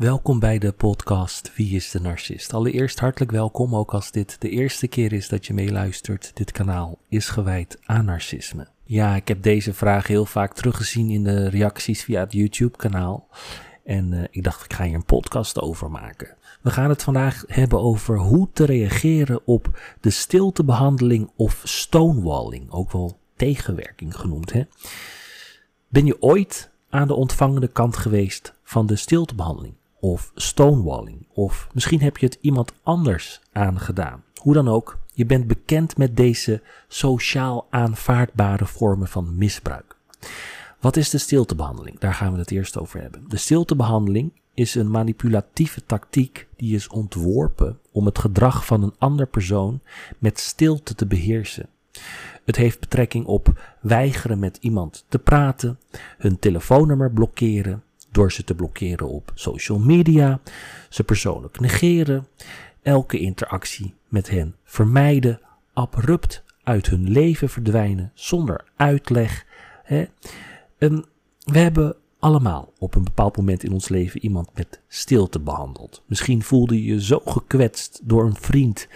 Welkom bij de podcast Wie is de Narcist? Allereerst hartelijk welkom, ook als dit de eerste keer is dat je meeluistert. Dit kanaal is gewijd aan narcisme. Ja, ik heb deze vraag heel vaak teruggezien in de reacties via het YouTube-kanaal. En uh, ik dacht, ik ga hier een podcast over maken. We gaan het vandaag hebben over hoe te reageren op de stiltebehandeling of stonewalling, ook wel tegenwerking genoemd. Hè? Ben je ooit aan de ontvangende kant geweest van de stiltebehandeling of stonewalling? Of misschien heb je het iemand anders aangedaan. Hoe dan ook, je bent bekend met deze sociaal aanvaardbare vormen van misbruik. Wat is de stiltebehandeling? Daar gaan we het eerst over hebben. De stiltebehandeling is een manipulatieve tactiek die is ontworpen om het gedrag van een ander persoon met stilte te beheersen. Het heeft betrekking op weigeren met iemand te praten, hun telefoonnummer blokkeren, door ze te blokkeren op social media, ze persoonlijk negeren, elke interactie met hen vermijden, abrupt uit hun leven verdwijnen zonder uitleg. Hè. We hebben allemaal op een bepaald moment in ons leven iemand met stilte behandeld. Misschien voelde je je zo gekwetst door een vriend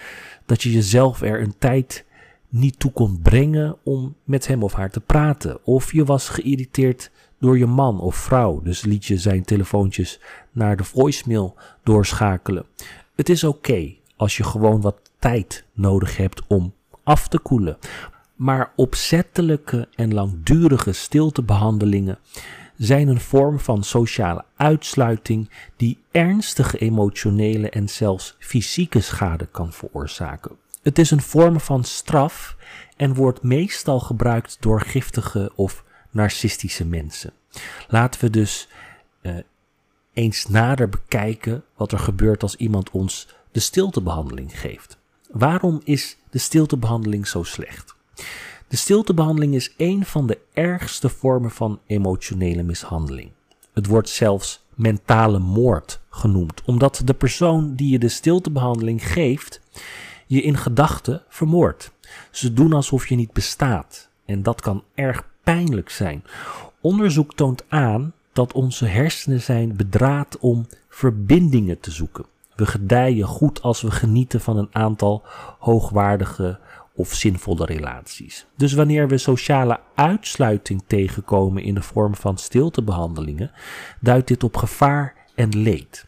dat je jezelf er een tijd niet toe kon brengen om met hem of haar te praten. Of je was geïrriteerd door je man of vrouw, dus liet je zijn telefoontjes naar de voicemail doorschakelen. Het is oké als je gewoon wat tijd nodig hebt om af te koelen. Maar opzettelijke en langdurige stiltebehandelingen zijn een vorm van sociale uitsluiting die ernstige emotionele en zelfs fysieke schade kan veroorzaken. Het is een vorm van straf en wordt meestal gebruikt door giftige of narcistische mensen. Laten we dus uh, eens nader bekijken wat er gebeurt als iemand ons de stiltebehandeling geeft. Waarom is de stiltebehandeling zo slecht? De stiltebehandeling is een van de ergste vormen van emotionele mishandeling. Het wordt zelfs mentale moord genoemd, omdat de persoon die je de stiltebehandeling geeft, je in gedachten vermoordt. Ze doen alsof je niet bestaat en dat kan erg pijnlijk zijn. Onderzoek toont aan dat onze hersenen zijn bedraad om verbindingen te zoeken. We gedijen goed als we genieten van een aantal hoogwaardige of zinvolle relaties. Dus wanneer we sociale uitsluiting tegenkomen in de vorm van stiltebehandelingen, duidt dit op gevaar en leed.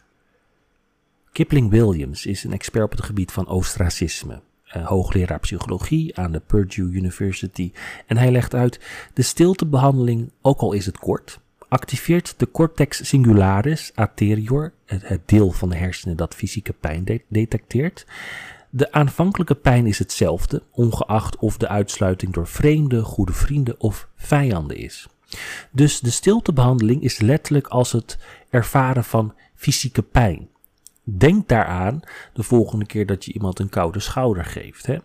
Kipling Williams is een expert op het gebied van ostracisme, uh, hoogleraar psychologie aan de Purdue University, en hij legt uit: de stiltebehandeling, ook al is het kort, activeert de cortex singularis anterior, het, deel van de hersenen dat fysieke pijn detecteert. De aanvankelijke pijn is hetzelfde, ongeacht of de uitsluiting door vreemden, goede vrienden of vijanden is. Dus de stiltebehandeling is letterlijk als het ervaren van fysieke pijn. Denk daaraan de volgende keer dat je iemand een koude schouder geeft. Hè?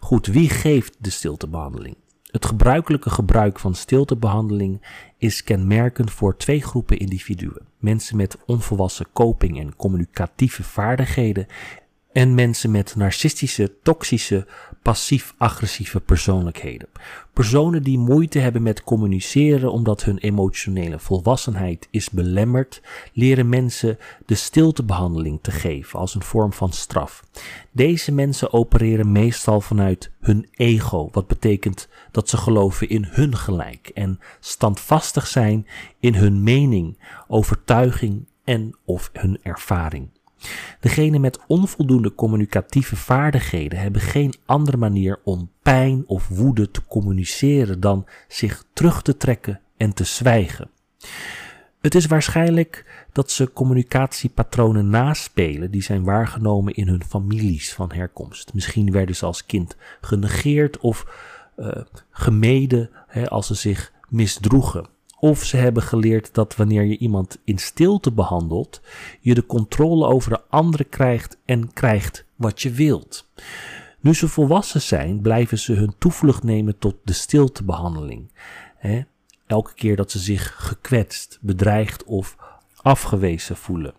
Goed, wie geeft de stiltebehandeling? Het gebruikelijke gebruik van stiltebehandeling is kenmerkend voor twee groepen individuen: mensen met onvolwassen coping en communicatieve vaardigheden en mensen met narcistische, toxische, passief-agressieve persoonlijkheden. Personen die moeite hebben met communiceren omdat hun emotionele volwassenheid is belemmerd, leren mensen de stiltebehandeling te geven als een vorm van straf. Deze mensen opereren meestal vanuit hun ego, wat betekent dat ze geloven in hun gelijk en standvastig zijn in hun mening, overtuiging en of hun ervaring. Degenen met onvoldoende communicatieve vaardigheden hebben geen andere manier om pijn of woede te communiceren dan zich terug te trekken en te zwijgen. Het is waarschijnlijk dat ze communicatiepatronen naspelen die zijn waargenomen in hun families van herkomst. Misschien werden ze als kind genegeerd of uh, gemeden hè, als ze zich misdroegen. Of ze hebben geleerd dat wanneer je iemand in stilte behandelt, je de controle over de andere krijgt en krijgt wat je wilt. Nu ze volwassen zijn, blijven ze hun toevlucht nemen tot de stiltebehandeling. Elke keer dat ze zich gekwetst, bedreigd of afgewezen voelen.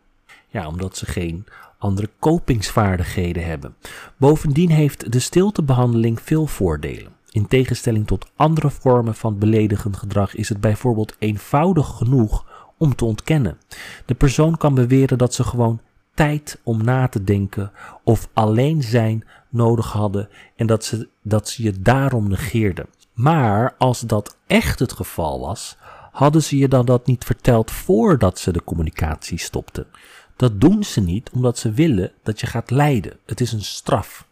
Ja, omdat ze geen andere kopingsvaardigheden hebben. Bovendien heeft de stiltebehandeling veel voordelen. In tegenstelling tot andere vormen van beledigend gedrag is het bijvoorbeeld eenvoudig genoeg om te ontkennen. De persoon kan beweren dat ze gewoon tijd om na te denken of alleen zijn nodig hadden en dat ze, dat ze je daarom negeerden. Maar als dat echt het geval was, hadden ze je dan dat niet verteld voordat ze de communicatie stopten. Dat doen ze niet omdat ze willen dat je gaat lijden. Het is een straf.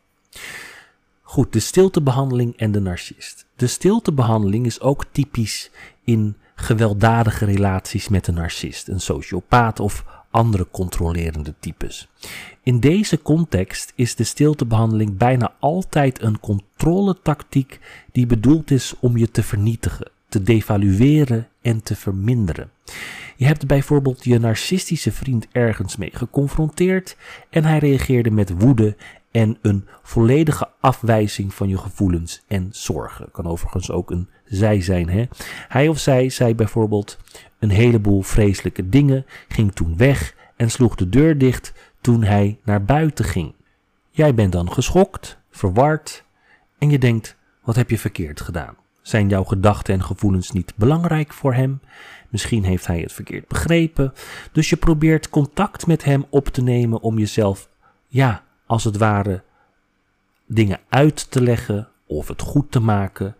Goed, de stiltebehandeling en de narcist. De stiltebehandeling is ook typisch in gewelddadige relaties met een narcist, een sociopaat of andere controlerende types. In deze context is de stiltebehandeling bijna altijd een controletactiek die bedoeld is om je te vernietigen, te devalueren en te verminderen. Je hebt bijvoorbeeld je narcistische vriend ergens mee geconfronteerd en hij reageerde met woede en een volledige afwijzing van je gevoelens en zorgen. Kan overigens ook een zij zijn. Hè? Hij of zij zei bijvoorbeeld een heleboel vreselijke dingen, ging toen weg en sloeg de deur dicht toen hij naar buiten ging. Jij bent dan geschokt, verward en je denkt: wat heb je verkeerd gedaan? Zijn jouw gedachten en gevoelens niet belangrijk voor hem? Misschien heeft hij het verkeerd begrepen. Dus je probeert contact met hem op te nemen om jezelf, ja, als het ware, dingen uit te leggen of het goed te maken.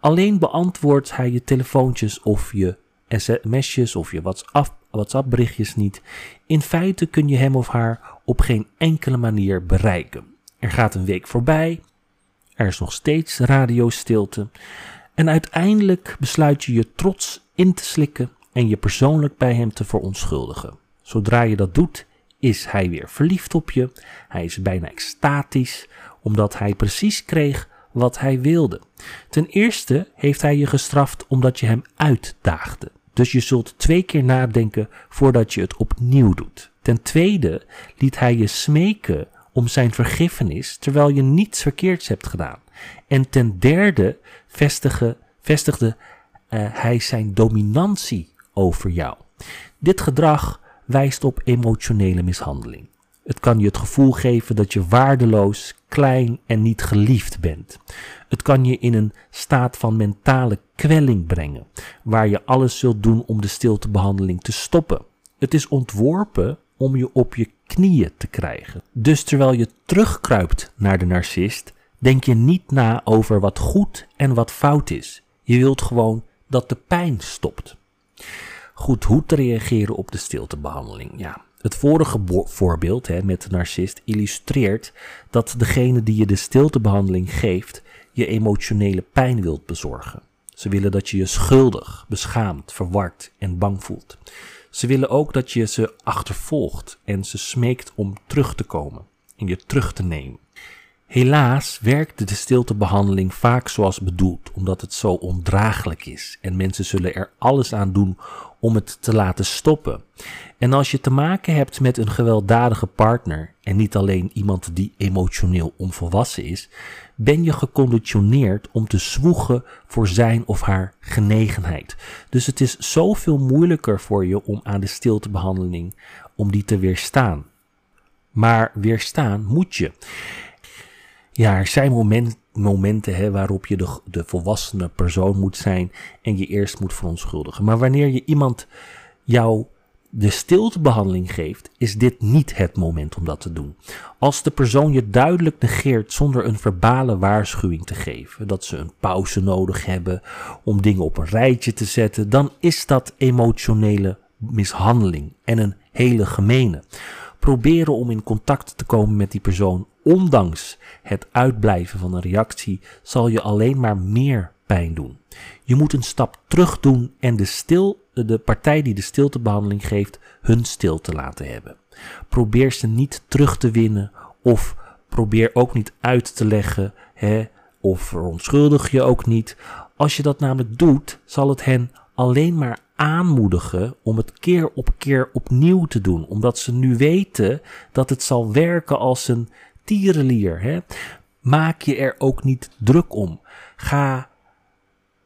Alleen beantwoordt hij je telefoontjes of je sms'jes of je WhatsApp, berichtjes niet. In feite kun je hem of haar op geen enkele manier bereiken. Er gaat een week voorbij. Er is nog steeds radiostilte. En uiteindelijk besluit je je trots in te slikken en je persoonlijk bij hem te verontschuldigen. Zodra je dat doet, is hij weer verliefd op je. Hij is bijna extatisch, omdat hij precies kreeg wat hij wilde. Ten eerste heeft hij je gestraft omdat je hem uitdaagde. Dus je zult twee keer nadenken voordat je het opnieuw doet. Ten tweede liet hij je smeken om zijn vergiffenis terwijl je niets verkeerds hebt gedaan. En ten derde vestigde, uh, hij zijn dominantie over jou. Dit gedrag wijst op emotionele mishandeling. Het kan je het gevoel geven dat je waardeloos, klein en niet geliefd bent. Het kan je in een staat van mentale kwelling brengen, waar je alles zult doen om de stiltebehandeling te stoppen. Het is ontworpen om je op je knieën te krijgen. Dus terwijl je terugkruipt naar de narcist, denk je niet na over wat goed en wat fout is. Je wilt gewoon dat de pijn stopt. Goed, hoe te reageren op de stiltebehandeling? Ja, het vorige voorbeeld hè, met de narcist illustreert dat degene die je de stiltebehandeling geeft je emotionele pijn wilt bezorgen. Ze willen dat je je schuldig, beschaamd, verward en bang voelt. Ze willen ook dat je ze achtervolgt en ze smeekt om terug te komen en je terug te nemen. Helaas werkt de stiltebehandeling vaak zoals bedoeld, omdat het zo ondraaglijk is en mensen zullen er alles aan doen om het te laten stoppen. En als je te maken hebt met een gewelddadige partner en niet alleen iemand die emotioneel onvolwassen is, ben je geconditioneerd om te zwoegen voor zijn of haar genegenheid. Dus het is zoveel moeilijker voor je om aan de stiltebehandeling om die te weerstaan. Maar weerstaan moet je. Ja, er zijn moment, momenten hè, waarop je de, de volwassene persoon moet zijn en je eerst moet verontschuldigen. Maar wanneer je iemand jou de stiltebehandeling geeft, is dit niet het moment om dat te doen. Als de persoon je duidelijk negeert zonder een verbale waarschuwing te geven, dat ze een pauze nodig hebben om dingen op een rijtje te zetten, dan is dat emotionele mishandeling en een hele gemene. Proberen om in contact te komen met die persoon, ondanks het uitblijven van een reactie, zal je alleen maar meer pijn doen. Je moet een stap terug doen en de, stil, de partij die de stiltebehandeling geeft, hun stilte laten hebben. Probeer ze niet terug te winnen of probeer ook niet uit te leggen hè, of verontschuldig je ook niet. Als je dat namelijk doet, zal het hen alleen maar aanmoedigen om het keer op keer opnieuw te doen. Omdat ze nu weten dat het zal werken als een tierenlier. Hè? Maak je er ook niet druk om. Ga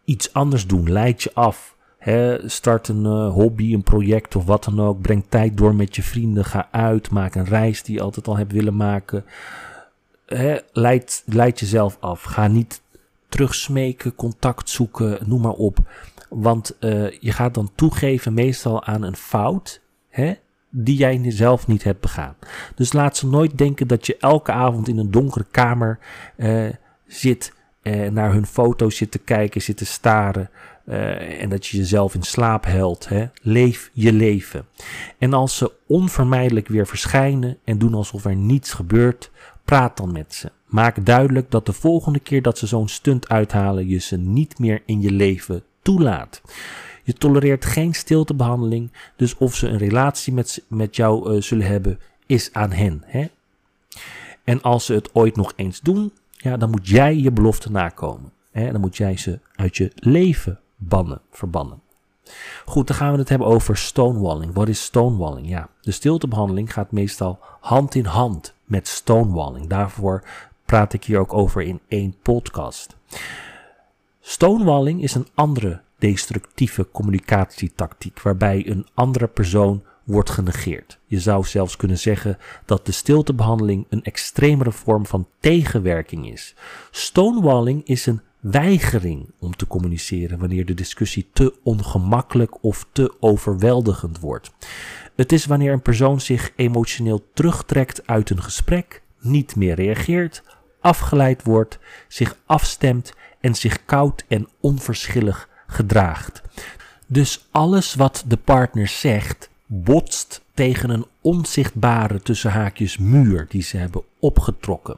iets anders doen. Leid je af. Start een uh, hobby, een project of wat dan ook. Breng tijd door met je vrienden. Ga uit. Maak een reis die je altijd al hebt willen maken. He, leid, leid jezelf af. Ga niet terugsmeken, contact zoeken, noem maar op. Want uh, je gaat dan toegeven meestal aan een fout hè, die jij zelf niet hebt begaan. Dus laat ze nooit denken dat je elke avond in een donkere kamer uh, zit, uh, naar hun foto's zit te kijken, zit te staren. Uh, en dat je jezelf in slaap helpt. Leef je leven. En als ze onvermijdelijk weer verschijnen en doen alsof er niets gebeurt, praat dan met ze. Maak duidelijk dat de volgende keer dat ze zo'n stunt uithalen, je ze niet meer in je leven toelaat. Je tolereert geen stiltebehandeling, dus of ze een relatie met, met jou uh, zullen hebben, is aan hen. Hè? En als ze het ooit nog eens doen, ja, dan moet jij je belofte nakomen. Hè? Dan moet jij ze uit je leven bannen, verbannen. Goed, dan gaan we het hebben over stonewalling. Wat is stonewalling? Ja, de stiltebehandeling gaat meestal hand in hand met stonewalling. Daarvoor praat ik hier ook over in één podcast. Stonewalling is een andere destructieve communicatietactiek waarbij een andere persoon wordt genegeerd. Je zou zelfs kunnen zeggen dat de stiltebehandeling een extremere vorm van tegenwerking is. Stonewalling is een weigering om te communiceren wanneer de discussie te ongemakkelijk of te overweldigend wordt. Het is wanneer een persoon zich emotioneel terugtrekt uit een gesprek, niet meer reageert, afgeleid wordt, zich afstemt en zich koud en onverschillig gedraagt. Dus alles wat de partner zegt botst tegen een onzichtbare tussen haakjes muur die ze hebben opgetrokken.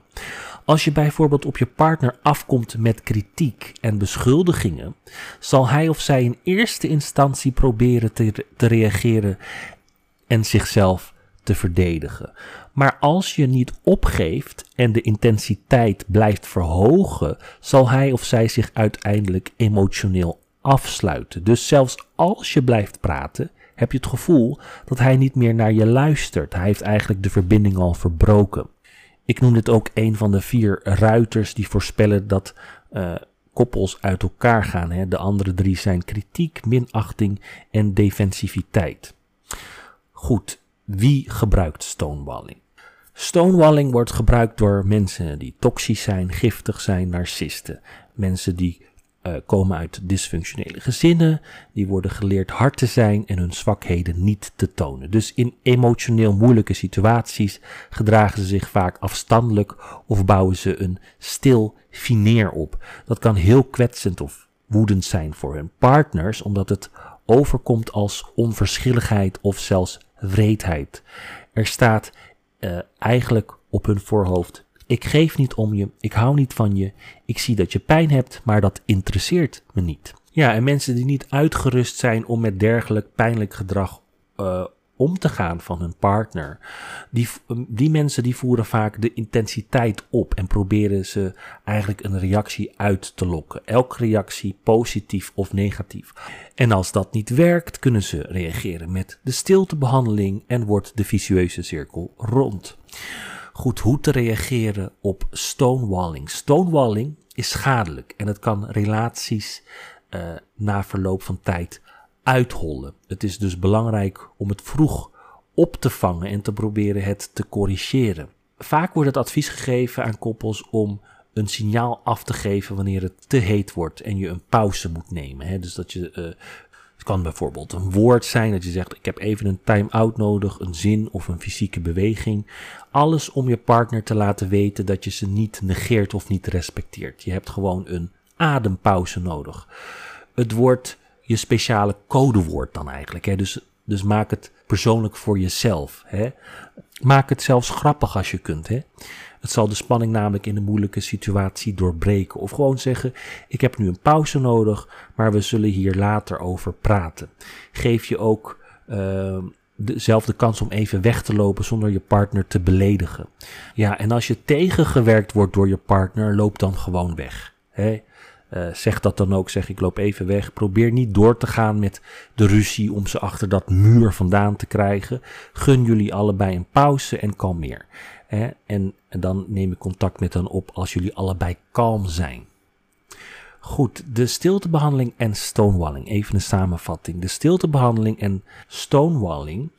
Als je bijvoorbeeld op je partner afkomt met kritiek en beschuldigingen, zal hij of zij in eerste instantie proberen te, te reageren en zichzelf te verdedigen. Maar als je niet opgeeft en de intensiteit blijft verhogen, zal hij of zij zich uiteindelijk emotioneel afsluiten. Dus zelfs als je blijft praten, heb je het gevoel dat hij niet meer naar je luistert. Hij heeft eigenlijk de verbinding al verbroken. Ik noem dit ook een van de vier ruiters die voorspellen dat uh, koppels uit elkaar gaan. Hè. De andere drie zijn kritiek, minachting en defensiviteit. Goed, wie gebruikt stonewalling? Stonewalling wordt gebruikt door mensen die toxisch zijn, giftig zijn, narcisten. Mensen die komen uit dysfunctionele gezinnen, die worden geleerd hard te zijn en hun zwakheden niet te tonen. Dus in emotioneel moeilijke situaties gedragen ze zich vaak afstandelijk of bouwen ze een stil fineer op. Dat kan heel kwetsend of woedend zijn voor hun partners, omdat het overkomt als onverschilligheid of zelfs wreedheid. Er staat uh, eigenlijk op hun voorhoofd ik geef niet om je, ik hou niet van je, ik zie dat je pijn hebt, maar dat interesseert me niet. Ja, en mensen die niet uitgerust zijn om met dergelijk pijnlijk gedrag uh, om te gaan van hun partner, die, die mensen die voeren vaak de intensiteit op en proberen ze eigenlijk een reactie uit te lokken. Elke reactie positief of negatief. En als dat niet werkt, kunnen ze reageren met de stiltebehandeling en wordt de vicieuze cirkel rond goed hoe te reageren op stonewalling. Stonewalling is schadelijk en het kan relaties uh, na verloop van tijd uithollen. Het is dus belangrijk om het vroeg op te vangen en te proberen het te corrigeren. Vaak wordt het advies gegeven aan koppels om een signaal af te geven wanneer het te heet wordt en je een pauze moet nemen. Hè? Dus dat je het kan bijvoorbeeld een woord zijn dat je zegt: Ik heb even een time-out nodig, een zin of een fysieke beweging. Alles om je partner te laten weten dat je ze niet negeert of niet respecteert. Je hebt gewoon een adempauze nodig. Het wordt je speciale codewoord dan eigenlijk. Hè? Dus, dus maak het persoonlijk voor jezelf. Hè? Maak het zelfs grappig als je kunt. Hè? Het zal de spanning namelijk in een moeilijke situatie doorbreken. Of gewoon zeggen: Ik heb nu een pauze nodig, maar we zullen hier later over praten. Geef je ook uh, dezelfde kans om even weg te lopen zonder je partner te beledigen. Ja, en als je tegengewerkt wordt door je partner, loop dan gewoon weg. Hè? Uh, zeg dat dan ook, zeg ik loop even weg. Probeer niet door te gaan met de ruzie om ze achter dat muur vandaan te krijgen. Gun jullie allebei een pauze en kalmeer. Hè? En, en dan neem ik contact met hen op als jullie allebei kalm zijn. Goed, de stiltebehandeling en stonewalling. Even een samenvatting. De stiltebehandeling en stonewalling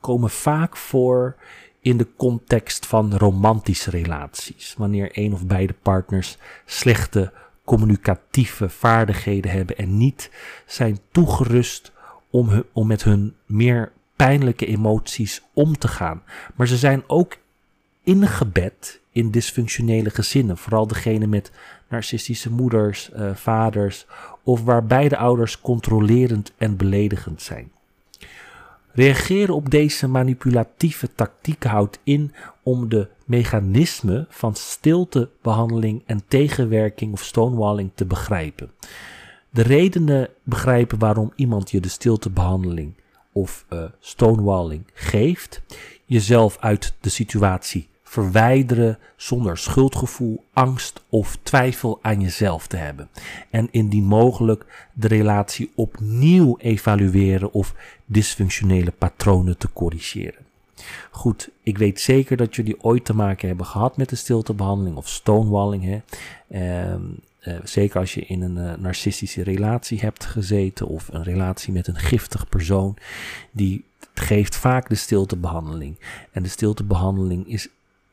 komen vaak voor in de context van romantische relaties. Wanneer een of beide partners slechte communicatieve vaardigheden hebben en niet zijn toegerust om, hun, om met hun meer pijnlijke emoties om te gaan. Maar ze zijn ook ingebed in dysfunctionele gezinnen, vooral degene met narcistische moeders, uh, vaders of waar beide ouders controlerend en beledigend zijn. Reageren op deze manipulatieve tactieken houdt in om de mechanismen van stiltebehandeling en tegenwerking of stonewalling te begrijpen. De redenen begrijpen waarom iemand je de stiltebehandeling of uh, stonewalling geeft, jezelf uit de situatie verwijderen zonder schuldgevoel, angst of twijfel aan jezelf te hebben. En indien mogelijk de relatie opnieuw evalueren of dysfunctionele patronen te corrigeren. Goed, ik weet zeker dat jullie ooit te maken hebben gehad met de stiltebehandeling of stonewalling. Hè? Ehm, eh, zeker als je in een uh, narcistische relatie hebt gezeten of een relatie met een giftig persoon, die geeft vaak de stiltebehandeling. En de stiltebehandeling is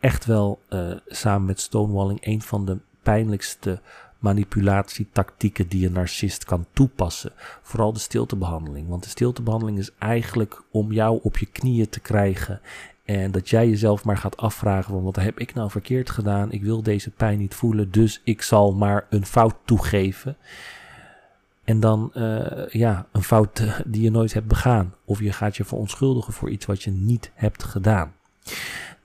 echt wel uh, samen met stonewalling een van de pijnlijkste manipulatietactieken die een narcist kan toepassen. Vooral de stiltebehandeling. Want de stiltebehandeling is eigenlijk om jou op je knieën te krijgen. En dat jij jezelf maar gaat afvragen van wat heb ik nou verkeerd gedaan? Ik wil deze pijn niet voelen, dus ik zal maar een fout toegeven. En dan uh, ja, een fout die je nooit hebt begaan. Of je gaat je verontschuldigen voor iets wat je niet hebt gedaan.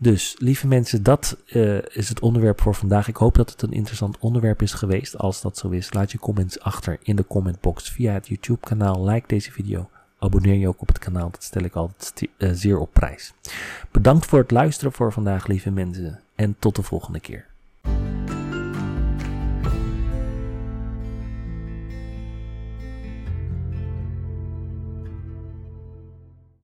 Dus, lieve mensen, dat uh, is het onderwerp voor vandaag. Ik hoop dat het een interessant onderwerp is geweest. Als dat zo is, laat je comments achter in de commentbox via het YouTube-kanaal. Like deze video. Abonneer je ook op het kanaal, dat stel ik altijd uh, zeer op prijs. Bedankt voor het luisteren voor vandaag, lieve mensen. En tot de volgende keer.